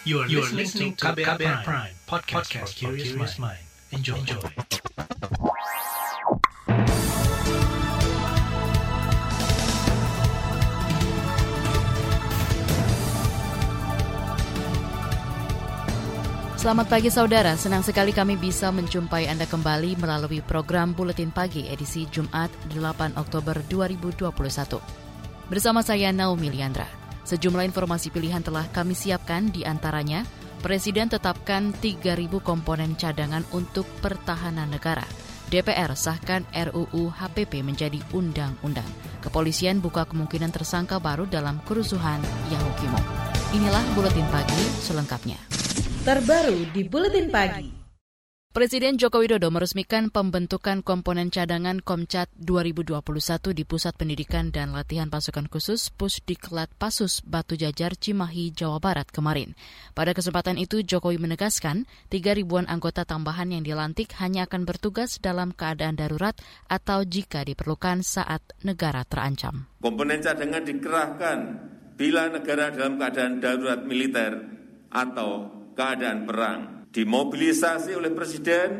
You are, you are listening to KBR, KBR Prime, Prime podcast, podcast for curious mind. Enjoy. Enjoy. Selamat pagi saudara, senang sekali kami bisa menjumpai Anda kembali melalui program Buletin Pagi edisi Jumat 8 Oktober 2021. Bersama saya Naomi Liandra. Sejumlah informasi pilihan telah kami siapkan di antaranya Presiden tetapkan 3.000 komponen cadangan untuk pertahanan negara. DPR sahkan RUU HPP menjadi undang-undang. Kepolisian buka kemungkinan tersangka baru dalam kerusuhan Yahukimo. Inilah Buletin Pagi selengkapnya terbaru di Buletin Pagi. Presiden Joko Widodo meresmikan pembentukan komponen cadangan Komcat 2021 di Pusat Pendidikan dan Latihan Pasukan Khusus Pusdiklat Pasus Batu Jajar Cimahi, Jawa Barat kemarin. Pada kesempatan itu Jokowi menegaskan, tiga ribuan anggota tambahan yang dilantik hanya akan bertugas dalam keadaan darurat atau jika diperlukan saat negara terancam. Komponen cadangan dikerahkan bila negara dalam keadaan darurat militer atau keadaan perang dimobilisasi oleh Presiden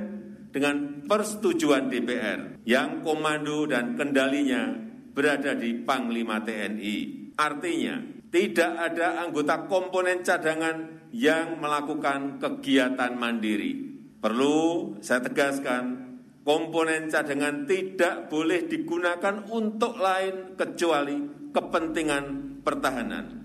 dengan persetujuan DPR yang komando dan kendalinya berada di Panglima TNI. Artinya, tidak ada anggota komponen cadangan yang melakukan kegiatan mandiri. Perlu saya tegaskan, komponen cadangan tidak boleh digunakan untuk lain kecuali kepentingan pertahanan.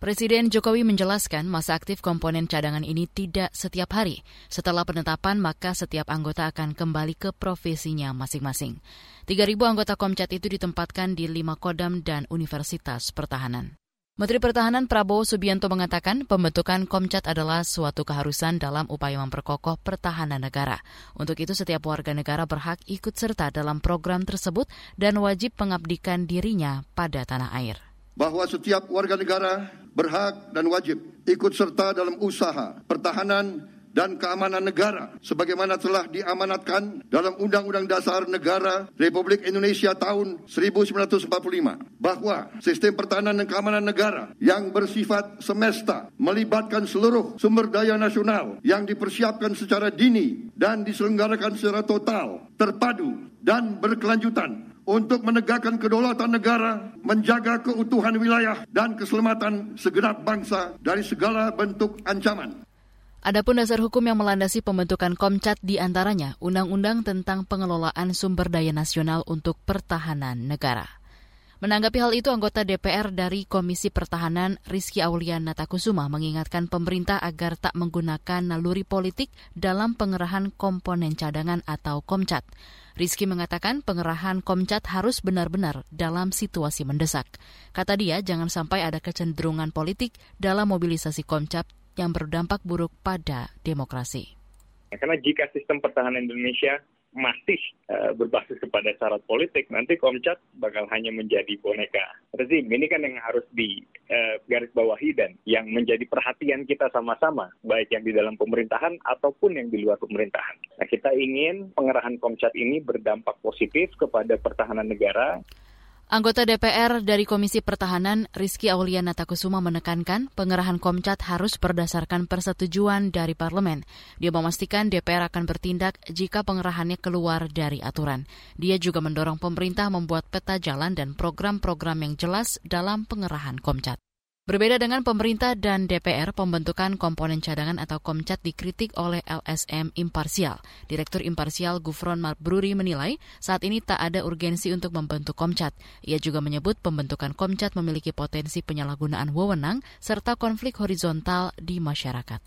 Presiden Jokowi menjelaskan masa aktif komponen cadangan ini tidak setiap hari. Setelah penetapan, maka setiap anggota akan kembali ke profesinya masing-masing. 3.000 anggota Komcat itu ditempatkan di lima kodam dan Universitas Pertahanan. Menteri Pertahanan Prabowo Subianto mengatakan pembentukan Komcat adalah suatu keharusan dalam upaya memperkokoh pertahanan negara. Untuk itu setiap warga negara berhak ikut serta dalam program tersebut dan wajib mengabdikan dirinya pada tanah air bahwa setiap warga negara berhak dan wajib ikut serta dalam usaha pertahanan dan keamanan negara sebagaimana telah diamanatkan dalam Undang-Undang Dasar Negara Republik Indonesia tahun 1945 bahwa sistem pertahanan dan keamanan negara yang bersifat semesta melibatkan seluruh sumber daya nasional yang dipersiapkan secara dini dan diselenggarakan secara total, terpadu dan berkelanjutan untuk menegakkan kedaulatan negara, menjaga keutuhan wilayah dan keselamatan segenap bangsa dari segala bentuk ancaman. Adapun dasar hukum yang melandasi pembentukan Komcat di antaranya Undang-Undang tentang Pengelolaan Sumber Daya Nasional untuk Pertahanan Negara. Menanggapi hal itu, anggota DPR dari Komisi Pertahanan Rizky Aulian Natakusuma mengingatkan pemerintah agar tak menggunakan naluri politik dalam pengerahan komponen cadangan atau Komcat. Rizky mengatakan pengerahan Komcat harus benar-benar dalam situasi mendesak. Kata dia, jangan sampai ada kecenderungan politik dalam mobilisasi Komcat yang berdampak buruk pada demokrasi. Karena jika sistem pertahanan Indonesia masih uh, berbasis kepada syarat politik, nanti Komcat bakal hanya menjadi boneka rezim. Ini kan yang harus di uh, garis bawahi dan yang menjadi perhatian kita sama-sama, baik yang di dalam pemerintahan ataupun yang di luar pemerintahan. Nah, kita ingin pengerahan Komcat ini berdampak positif kepada pertahanan negara, Anggota DPR dari Komisi Pertahanan Rizky Auliana Takusuma menekankan pengerahan Komcat harus berdasarkan persetujuan dari parlemen. Dia memastikan DPR akan bertindak jika pengerahannya keluar dari aturan. Dia juga mendorong pemerintah membuat peta jalan dan program-program yang jelas dalam pengerahan Komcat. Berbeda dengan pemerintah dan DPR, pembentukan komponen cadangan atau Komcat dikritik oleh LSM Imparsial. Direktur Imparsial Gufron Marbruri menilai saat ini tak ada urgensi untuk membentuk Komcat. Ia juga menyebut pembentukan Komcat memiliki potensi penyalahgunaan wewenang serta konflik horizontal di masyarakat.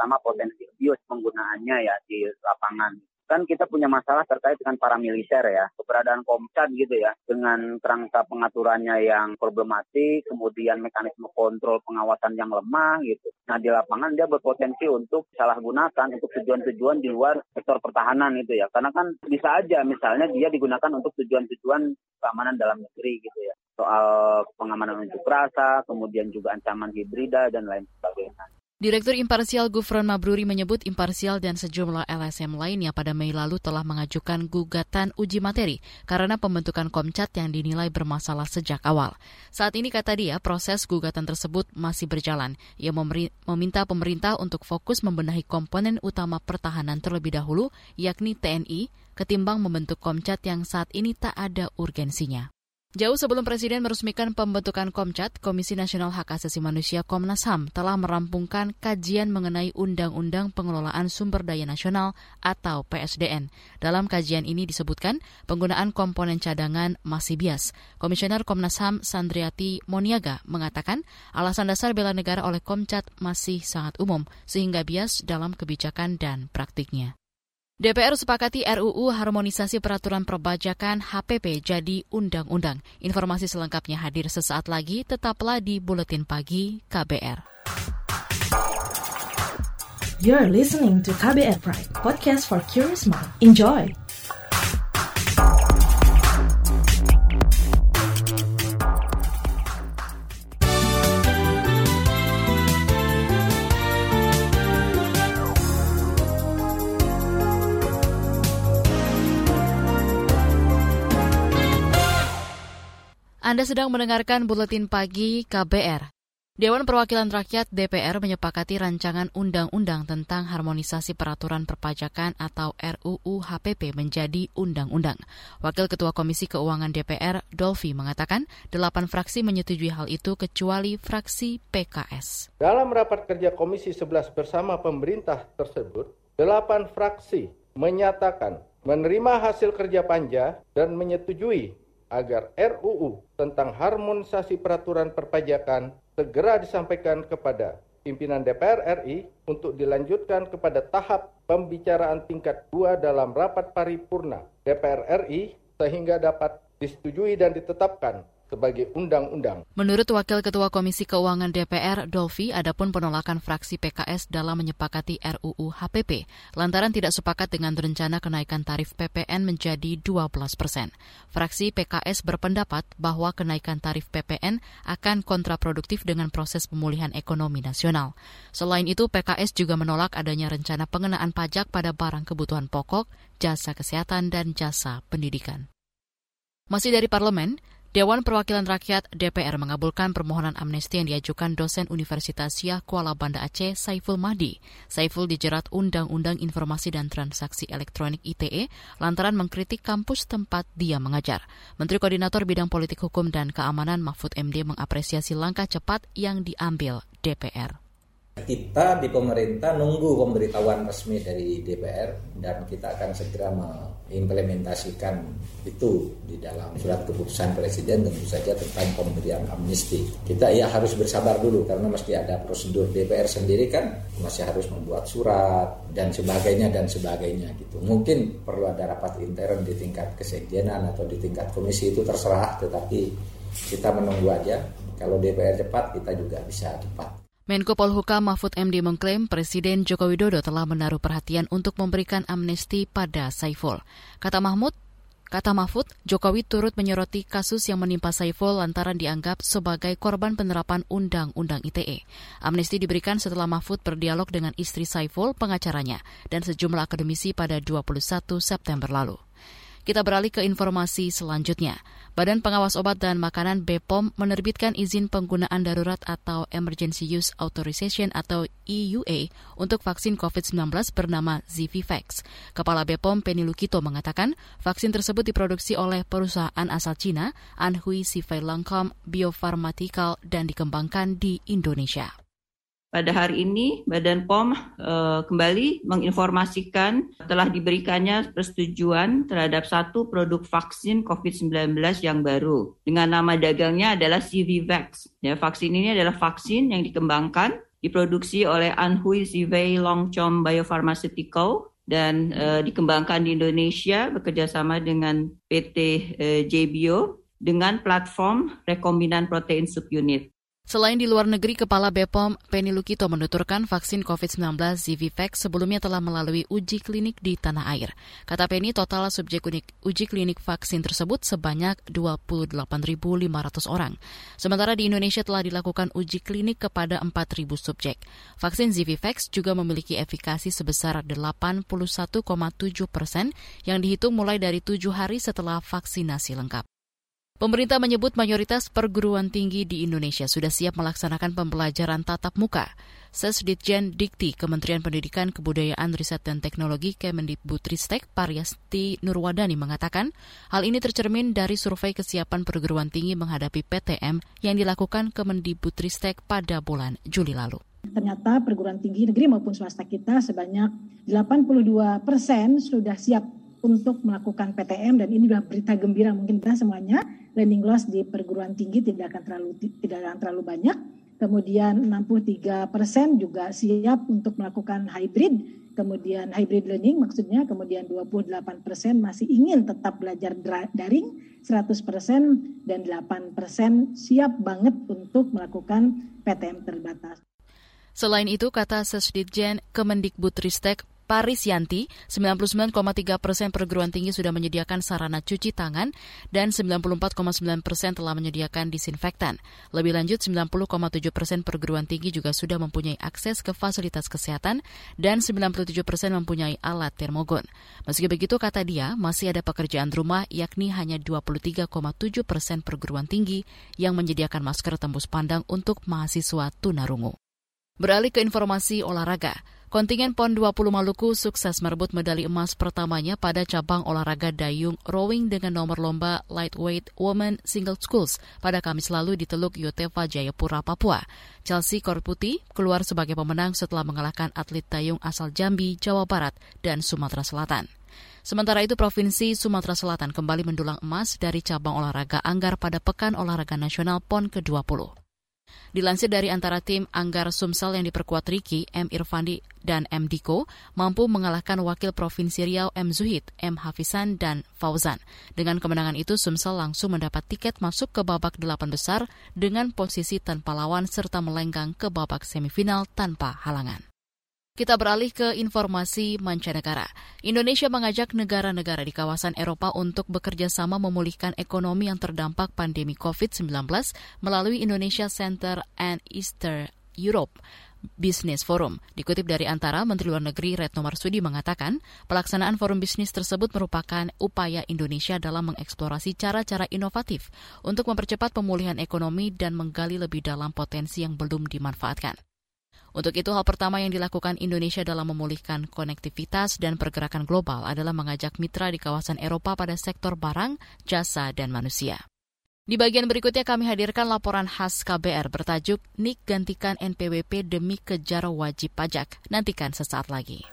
Sama potensi abuse penggunaannya ya di lapangan kan kita punya masalah terkait dengan para militer ya. Keberadaan Komcat gitu ya. Dengan kerangka pengaturannya yang problematik kemudian mekanisme kontrol pengawasan yang lemah gitu. Nah di lapangan dia berpotensi untuk salah gunakan untuk tujuan-tujuan di luar sektor pertahanan itu ya. Karena kan bisa aja misalnya dia digunakan untuk tujuan-tujuan keamanan dalam negeri gitu ya. Soal pengamanan unjuk rasa kemudian juga ancaman hibrida dan lain sebagainya Direktur Imparsial Gufron Mabruri menyebut Imparsial dan sejumlah LSM lainnya pada Mei lalu telah mengajukan gugatan uji materi karena pembentukan Komcat yang dinilai bermasalah sejak awal. Saat ini kata dia proses gugatan tersebut masih berjalan. Ia meminta pemerintah untuk fokus membenahi komponen utama pertahanan terlebih dahulu, yakni TNI, ketimbang membentuk Komcat yang saat ini tak ada urgensinya. Jauh sebelum Presiden meresmikan pembentukan Komcat, Komisi Nasional Hak Asasi Manusia Komnas HAM telah merampungkan kajian mengenai Undang-Undang Pengelolaan Sumber Daya Nasional atau PSDN. Dalam kajian ini disebutkan penggunaan komponen cadangan masih bias. Komisioner Komnas HAM Sandriati Moniaga mengatakan alasan dasar bela negara oleh Komcat masih sangat umum sehingga bias dalam kebijakan dan praktiknya. DPR sepakati RUU Harmonisasi Peraturan Perpajakan HPP jadi undang-undang. Informasi selengkapnya hadir sesaat lagi, tetaplah di Buletin Pagi KBR. You're listening to KBR Pride, podcast for curious mind. Enjoy! Anda sedang mendengarkan buletin pagi KBR. Dewan Perwakilan Rakyat DPR menyepakati rancangan undang-undang tentang harmonisasi peraturan perpajakan atau RUU HPP menjadi undang-undang. Wakil Ketua Komisi Keuangan DPR, Dolfi, mengatakan delapan fraksi menyetujui hal itu kecuali fraksi PKS. Dalam rapat kerja Komisi 11 bersama pemerintah tersebut, delapan fraksi menyatakan menerima hasil kerja panja dan menyetujui agar RUU tentang harmonisasi peraturan perpajakan segera disampaikan kepada pimpinan DPR RI untuk dilanjutkan kepada tahap pembicaraan tingkat 2 dalam rapat paripurna DPR RI sehingga dapat disetujui dan ditetapkan sebagai undang-undang. Menurut Wakil Ketua Komisi Keuangan DPR, Dolfi, adapun penolakan fraksi PKS dalam menyepakati RUU HPP, lantaran tidak sepakat dengan rencana kenaikan tarif PPN menjadi 12 persen. Fraksi PKS berpendapat bahwa kenaikan tarif PPN akan kontraproduktif dengan proses pemulihan ekonomi nasional. Selain itu, PKS juga menolak adanya rencana pengenaan pajak pada barang kebutuhan pokok, jasa kesehatan, dan jasa pendidikan. Masih dari parlemen, Dewan Perwakilan Rakyat DPR mengabulkan permohonan amnesti yang diajukan dosen Universitas Syah Kuala Banda Aceh Saiful Mahdi. Saiful dijerat Undang-Undang Informasi dan Transaksi Elektronik ITE lantaran mengkritik kampus tempat dia mengajar. Menteri Koordinator Bidang Politik Hukum dan Keamanan Mahfud MD mengapresiasi langkah cepat yang diambil DPR. Kita di pemerintah nunggu pemberitahuan resmi dari DPR dan kita akan segera mengimplementasikan itu di dalam surat keputusan Presiden tentu saja tentang pemberian amnesti. Kita ya harus bersabar dulu karena mesti ada prosedur DPR sendiri kan masih harus membuat surat dan sebagainya dan sebagainya gitu. Mungkin perlu ada rapat intern di tingkat kesekjenan atau di tingkat komisi itu terserah tetapi kita menunggu aja. Kalau DPR cepat kita juga bisa cepat. Menko Polhukam Mahfud MD mengklaim Presiden Joko Widodo telah menaruh perhatian untuk memberikan amnesti pada Saiful. Kata Mahmud, Kata Mahfud, Jokowi turut menyoroti kasus yang menimpa Saiful lantaran dianggap sebagai korban penerapan Undang-Undang ITE. Amnesti diberikan setelah Mahfud berdialog dengan istri Saiful, pengacaranya, dan sejumlah akademisi pada 21 September lalu. Kita beralih ke informasi selanjutnya. Badan Pengawas Obat dan Makanan BPOM menerbitkan izin penggunaan darurat atau Emergency Use Authorization atau EUA untuk vaksin COVID-19 bernama Zivivax. Kepala BPOM Penny Lukito mengatakan vaksin tersebut diproduksi oleh perusahaan asal Cina Anhui Sifai Langkom Biopharmaceutical dan dikembangkan di Indonesia. Pada hari ini, Badan POM uh, kembali menginformasikan telah diberikannya persetujuan terhadap satu produk vaksin COVID-19 yang baru. Dengan nama dagangnya adalah CVVax. Ya, vaksin ini adalah vaksin yang dikembangkan, diproduksi oleh Anhui Zhivei Longchom Biopharmaceutical dan uh, dikembangkan di Indonesia bekerjasama dengan PT uh, JBio dengan platform rekombinan protein subunit. Selain di luar negeri, Kepala BPOM Penny Lukito menuturkan vaksin COVID-19 Zivivax sebelumnya telah melalui uji klinik di tanah air. Kata Penny, total subjek uji klinik vaksin tersebut sebanyak 28.500 orang. Sementara di Indonesia telah dilakukan uji klinik kepada 4.000 subjek. Vaksin Zivivax juga memiliki efikasi sebesar 81,7 persen yang dihitung mulai dari tujuh hari setelah vaksinasi lengkap. Pemerintah menyebut mayoritas perguruan tinggi di Indonesia sudah siap melaksanakan pembelajaran tatap muka. Sesditjen Dikti Kementerian Pendidikan Kebudayaan Riset dan Teknologi Kemendikbudristek Pariasti Nurwadani mengatakan hal ini tercermin dari survei kesiapan perguruan tinggi menghadapi PTM yang dilakukan Kemendikbudristek pada bulan Juli lalu. Ternyata perguruan tinggi negeri maupun swasta kita sebanyak 82 persen sudah siap untuk melakukan PTM dan ini adalah berita gembira mungkin kita semuanya. Learning loss di perguruan tinggi tidak akan terlalu tidak akan terlalu banyak. Kemudian 63 persen juga siap untuk melakukan hybrid. Kemudian hybrid learning maksudnya kemudian 28 persen masih ingin tetap belajar daring 100 persen dan 8 persen siap banget untuk melakukan PTM terbatas. Selain itu, kata Sesditjen Kemendikbudristek Paris Yanti, 99,3 persen perguruan tinggi sudah menyediakan sarana cuci tangan dan 94,9 persen telah menyediakan disinfektan. Lebih lanjut, 90,7 persen perguruan tinggi juga sudah mempunyai akses ke fasilitas kesehatan dan 97 persen mempunyai alat termogun. Meski begitu, kata dia, masih ada pekerjaan rumah yakni hanya 23,7 persen perguruan tinggi yang menyediakan masker tembus pandang untuk mahasiswa tunarungu. Beralih ke informasi olahraga. Kontingen PON 20 Maluku sukses merebut medali emas pertamanya pada cabang olahraga dayung rowing dengan nomor lomba lightweight women single schools pada Kamis lalu di Teluk Yotefa, Jayapura, Papua. Chelsea Korputi keluar sebagai pemenang setelah mengalahkan atlet dayung asal Jambi, Jawa Barat, dan Sumatera Selatan. Sementara itu, Provinsi Sumatera Selatan kembali mendulang emas dari cabang olahraga Anggar pada Pekan Olahraga Nasional PON ke-20. Dilansir dari antara tim Anggar Sumsel yang diperkuat Riki, M. Irfandi, dan M. Diko, mampu mengalahkan wakil Provinsi Riau M. Zuhid, M. Hafizan, dan Fauzan. Dengan kemenangan itu, Sumsel langsung mendapat tiket masuk ke babak delapan besar dengan posisi tanpa lawan serta melenggang ke babak semifinal tanpa halangan. Kita beralih ke informasi mancanegara. Indonesia mengajak negara-negara di kawasan Eropa untuk bekerja sama memulihkan ekonomi yang terdampak pandemi COVID-19 melalui Indonesia Center and Eastern Europe. Business Forum. Dikutip dari antara Menteri Luar Negeri Retno Marsudi mengatakan, pelaksanaan forum bisnis tersebut merupakan upaya Indonesia dalam mengeksplorasi cara-cara inovatif untuk mempercepat pemulihan ekonomi dan menggali lebih dalam potensi yang belum dimanfaatkan. Untuk itu, hal pertama yang dilakukan Indonesia dalam memulihkan konektivitas dan pergerakan global adalah mengajak mitra di kawasan Eropa pada sektor barang, jasa, dan manusia. Di bagian berikutnya kami hadirkan laporan khas KBR bertajuk Nik gantikan NPWP demi kejar wajib pajak. Nantikan sesaat lagi.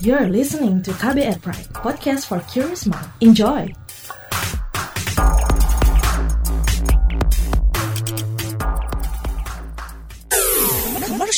You're listening to KBR Pride, podcast for curious mind. Enjoy!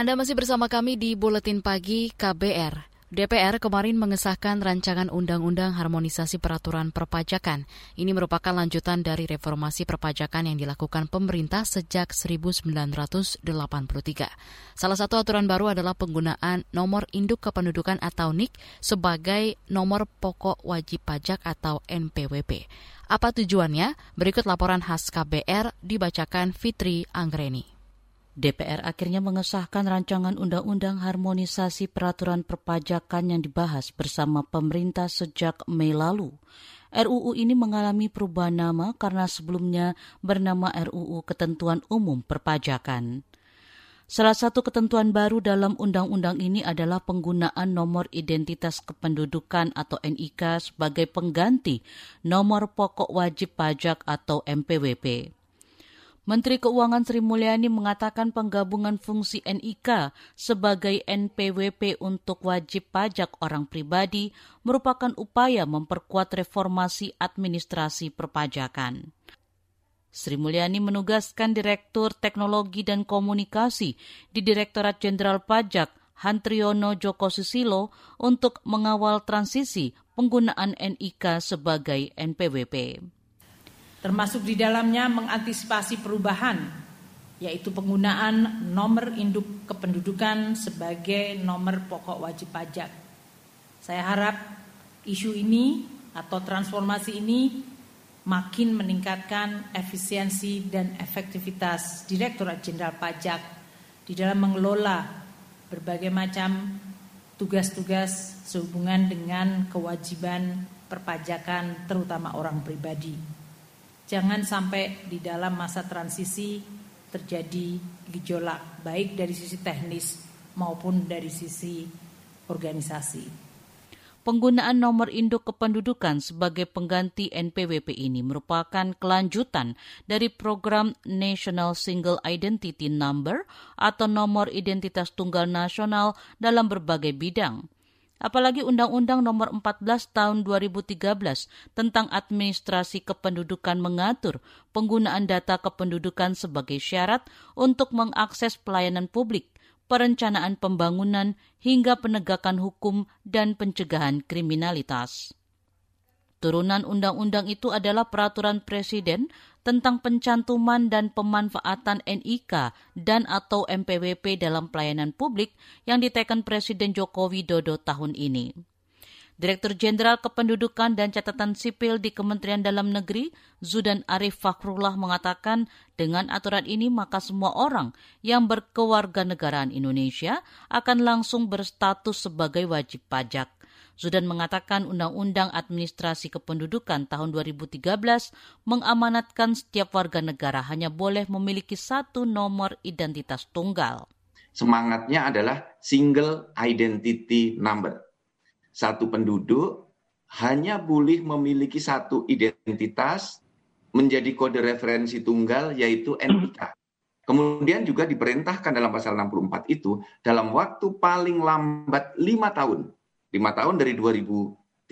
Anda masih bersama kami di Buletin Pagi KBR. DPR kemarin mengesahkan rancangan undang-undang harmonisasi peraturan perpajakan. Ini merupakan lanjutan dari reformasi perpajakan yang dilakukan pemerintah sejak 1983. Salah satu aturan baru adalah penggunaan nomor induk kependudukan atau NIK sebagai nomor pokok wajib pajak atau NPWP. Apa tujuannya? Berikut laporan khas KBR dibacakan Fitri Anggreni. DPR akhirnya mengesahkan rancangan undang-undang harmonisasi peraturan perpajakan yang dibahas bersama pemerintah sejak Mei lalu. RUU ini mengalami perubahan nama karena sebelumnya bernama RUU Ketentuan Umum Perpajakan. Salah satu ketentuan baru dalam undang-undang ini adalah penggunaan nomor identitas kependudukan atau NIK sebagai pengganti nomor pokok wajib pajak atau MPWP. Menteri Keuangan Sri Mulyani mengatakan penggabungan fungsi NIK sebagai NPWP untuk wajib pajak orang pribadi merupakan upaya memperkuat reformasi administrasi perpajakan. Sri Mulyani menugaskan Direktur Teknologi dan Komunikasi di Direktorat Jenderal Pajak Hantriono Joko Susilo untuk mengawal transisi penggunaan NIK sebagai NPWP termasuk di dalamnya mengantisipasi perubahan yaitu penggunaan nomor induk kependudukan sebagai nomor pokok wajib pajak. Saya harap isu ini atau transformasi ini makin meningkatkan efisiensi dan efektivitas Direktorat Jenderal Pajak di dalam mengelola berbagai macam tugas-tugas sehubungan dengan kewajiban perpajakan terutama orang pribadi. Jangan sampai di dalam masa transisi terjadi gejolak baik dari sisi teknis maupun dari sisi organisasi. Penggunaan nomor induk kependudukan sebagai pengganti NPWP ini merupakan kelanjutan dari program National Single Identity Number atau nomor identitas tunggal nasional dalam berbagai bidang. Apalagi Undang-Undang Nomor 14 Tahun 2013 tentang Administrasi Kependudukan mengatur penggunaan data kependudukan sebagai syarat untuk mengakses pelayanan publik, perencanaan pembangunan hingga penegakan hukum dan pencegahan kriminalitas. Turunan undang-undang itu adalah peraturan presiden tentang pencantuman dan pemanfaatan NIK dan atau MPWP dalam pelayanan publik yang diteken Presiden Joko Widodo tahun ini. Direktur Jenderal Kependudukan dan Catatan Sipil di Kementerian Dalam Negeri, Zudan Arif Fakrullah mengatakan dengan aturan ini maka semua orang yang berkewarganegaraan Indonesia akan langsung berstatus sebagai wajib pajak. Zudan mengatakan Undang-Undang Administrasi Kependudukan tahun 2013 mengamanatkan setiap warga negara hanya boleh memiliki satu nomor identitas tunggal. Semangatnya adalah single identity number. Satu penduduk hanya boleh memiliki satu identitas menjadi kode referensi tunggal yaitu NIK. Kemudian juga diperintahkan dalam pasal 64 itu dalam waktu paling lambat lima tahun lima tahun dari 2013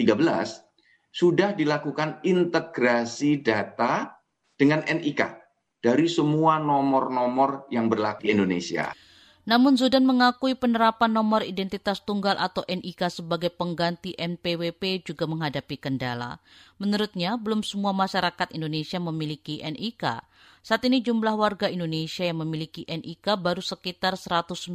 sudah dilakukan integrasi data dengan NIK dari semua nomor-nomor yang berlaku di Indonesia. Namun Zudan mengakui penerapan nomor identitas tunggal atau NIK sebagai pengganti NPWP juga menghadapi kendala. Menurutnya, belum semua masyarakat Indonesia memiliki NIK. Saat ini jumlah warga Indonesia yang memiliki NIK baru sekitar 195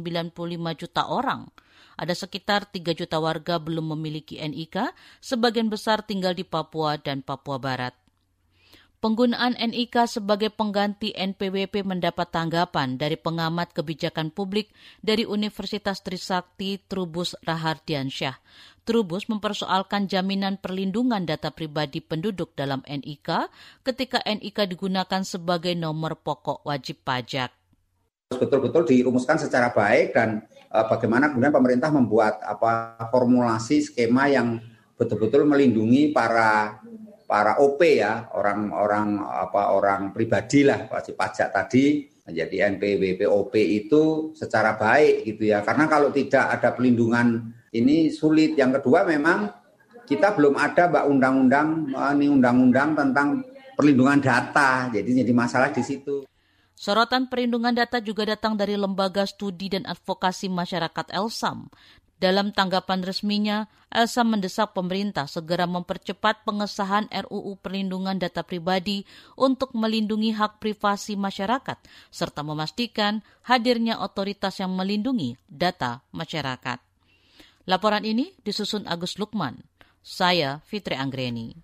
juta orang. Ada sekitar 3 juta warga belum memiliki NIK, sebagian besar tinggal di Papua dan Papua Barat. Penggunaan NIK sebagai pengganti NPWP mendapat tanggapan dari pengamat kebijakan publik dari Universitas Trisakti Trubus Rahardiansyah. Trubus mempersoalkan jaminan perlindungan data pribadi penduduk dalam NIK ketika NIK digunakan sebagai nomor pokok wajib pajak. Betul-betul dirumuskan secara baik dan bagaimana kemudian pemerintah membuat apa formulasi skema yang betul-betul melindungi para para OP ya orang-orang apa orang pribadi lah wajib pajak tadi menjadi NPWP OP itu secara baik gitu ya. Karena kalau tidak ada pelindungan ini sulit. Yang kedua memang kita belum ada mbak undang-undang ini undang-undang tentang perlindungan data. Jadi jadi masalah di situ Sorotan perlindungan data juga datang dari Lembaga Studi dan Advokasi Masyarakat Elsam. Dalam tanggapan resminya, Elsa mendesak pemerintah segera mempercepat pengesahan RUU Perlindungan Data Pribadi untuk melindungi hak privasi masyarakat, serta memastikan hadirnya otoritas yang melindungi data masyarakat. Laporan ini disusun Agus Lukman. Saya Fitri Anggreni.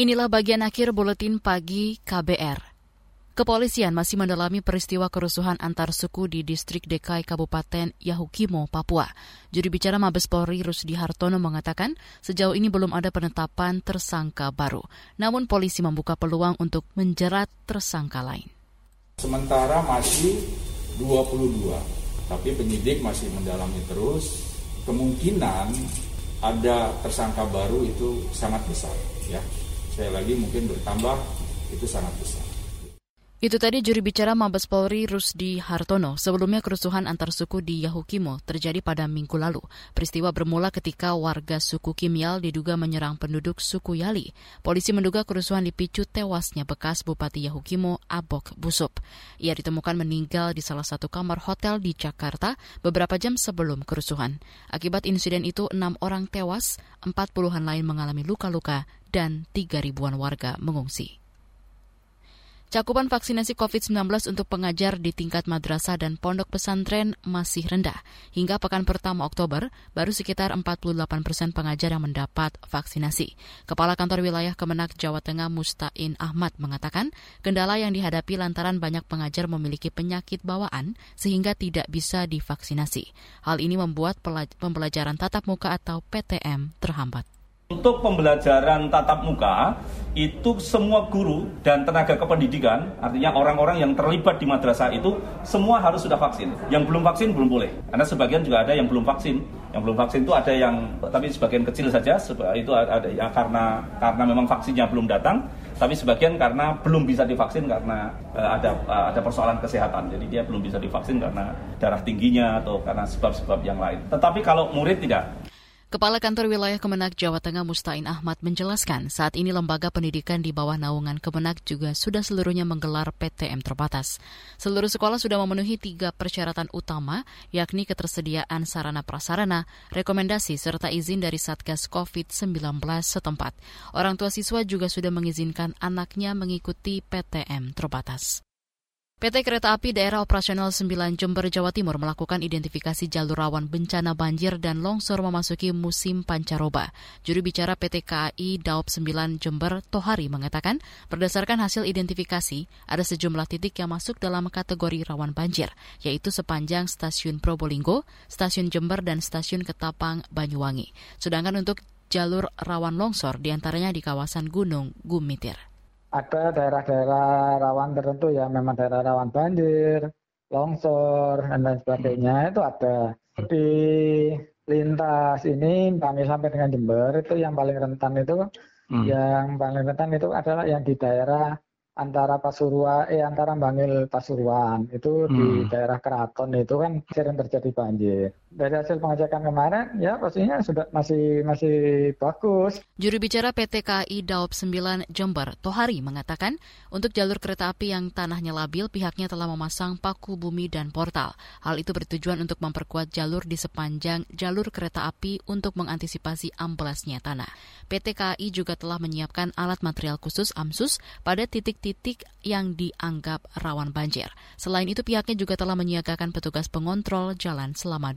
Inilah bagian akhir buletin pagi KBR. Kepolisian masih mendalami peristiwa kerusuhan antar suku di distrik DKI Kabupaten Yahukimo, Papua. Juri bicara Mabes Polri Rusdi Hartono mengatakan sejauh ini belum ada penetapan tersangka baru. Namun polisi membuka peluang untuk menjerat tersangka lain. Sementara masih 22, tapi penyidik masih mendalami terus. Kemungkinan ada tersangka baru itu sangat besar. Ya, saya lagi mungkin bertambah itu sangat besar. Itu tadi juri bicara Mabes Polri Rusdi Hartono. Sebelumnya kerusuhan antar suku di Yahukimo terjadi pada minggu lalu. Peristiwa bermula ketika warga suku Kimial diduga menyerang penduduk suku Yali. Polisi menduga kerusuhan dipicu tewasnya bekas Bupati Yahukimo Abok Busup. Ia ditemukan meninggal di salah satu kamar hotel di Jakarta beberapa jam sebelum kerusuhan. Akibat insiden itu, enam orang tewas, empat puluhan lain mengalami luka-luka, dan tiga ribuan warga mengungsi. Cakupan vaksinasi COVID-19 untuk pengajar di tingkat madrasah dan pondok pesantren masih rendah. Hingga pekan pertama Oktober, baru sekitar 48 persen pengajar yang mendapat vaksinasi. Kepala Kantor Wilayah Kemenak Jawa Tengah Mustain Ahmad mengatakan, kendala yang dihadapi lantaran banyak pengajar memiliki penyakit bawaan sehingga tidak bisa divaksinasi. Hal ini membuat pembelajaran tatap muka atau PTM terhambat. Untuk pembelajaran tatap muka, itu semua guru dan tenaga kependidikan, artinya orang-orang yang terlibat di madrasah itu, semua harus sudah vaksin. Yang belum vaksin belum boleh, karena sebagian juga ada yang belum vaksin. Yang belum vaksin itu ada yang, tapi sebagian kecil saja, itu ada ya karena karena memang vaksinnya belum datang, tapi sebagian karena belum bisa divaksin karena uh, ada uh, ada persoalan kesehatan. Jadi dia belum bisa divaksin karena darah tingginya atau karena sebab-sebab yang lain. Tetapi kalau murid tidak, Kepala Kantor Wilayah Kemenak Jawa Tengah Mustain Ahmad menjelaskan saat ini lembaga pendidikan di bawah naungan Kemenak juga sudah seluruhnya menggelar PTM terbatas. Seluruh sekolah sudah memenuhi tiga persyaratan utama, yakni ketersediaan sarana prasarana, rekomendasi serta izin dari Satgas COVID-19 setempat. Orang tua siswa juga sudah mengizinkan anaknya mengikuti PTM terbatas. PT Kereta Api Daerah Operasional 9 Jember, Jawa Timur melakukan identifikasi jalur rawan bencana banjir dan longsor memasuki musim pancaroba. Juru bicara PT KAI Daop 9 Jember, Tohari, mengatakan berdasarkan hasil identifikasi, ada sejumlah titik yang masuk dalam kategori rawan banjir, yaitu sepanjang stasiun Probolinggo, stasiun Jember, dan stasiun Ketapang, Banyuwangi. Sedangkan untuk jalur rawan longsor di antaranya di kawasan Gunung Gumitir ada daerah-daerah rawan tertentu ya memang daerah rawan banjir, longsor dan lain sebagainya itu ada di lintas ini kami sampai dengan Jember itu yang paling rentan itu hmm. yang paling rentan itu adalah yang di daerah antara Pasuruan eh antara Bangil Pasuruan itu hmm. di daerah Keraton itu kan sering terjadi banjir. Dari hasil pengecekan kemarin ya pastinya sudah masih masih bagus. Juru bicara PT KAI Daop 9 Jember, Tohari mengatakan untuk jalur kereta api yang tanahnya labil pihaknya telah memasang paku bumi dan portal. Hal itu bertujuan untuk memperkuat jalur di sepanjang jalur kereta api untuk mengantisipasi amblasnya tanah. PT KAI juga telah menyiapkan alat material khusus AMSUS pada titik-titik titik yang dianggap rawan banjir. Selain itu pihaknya juga telah menyiagakan petugas pengontrol jalan selama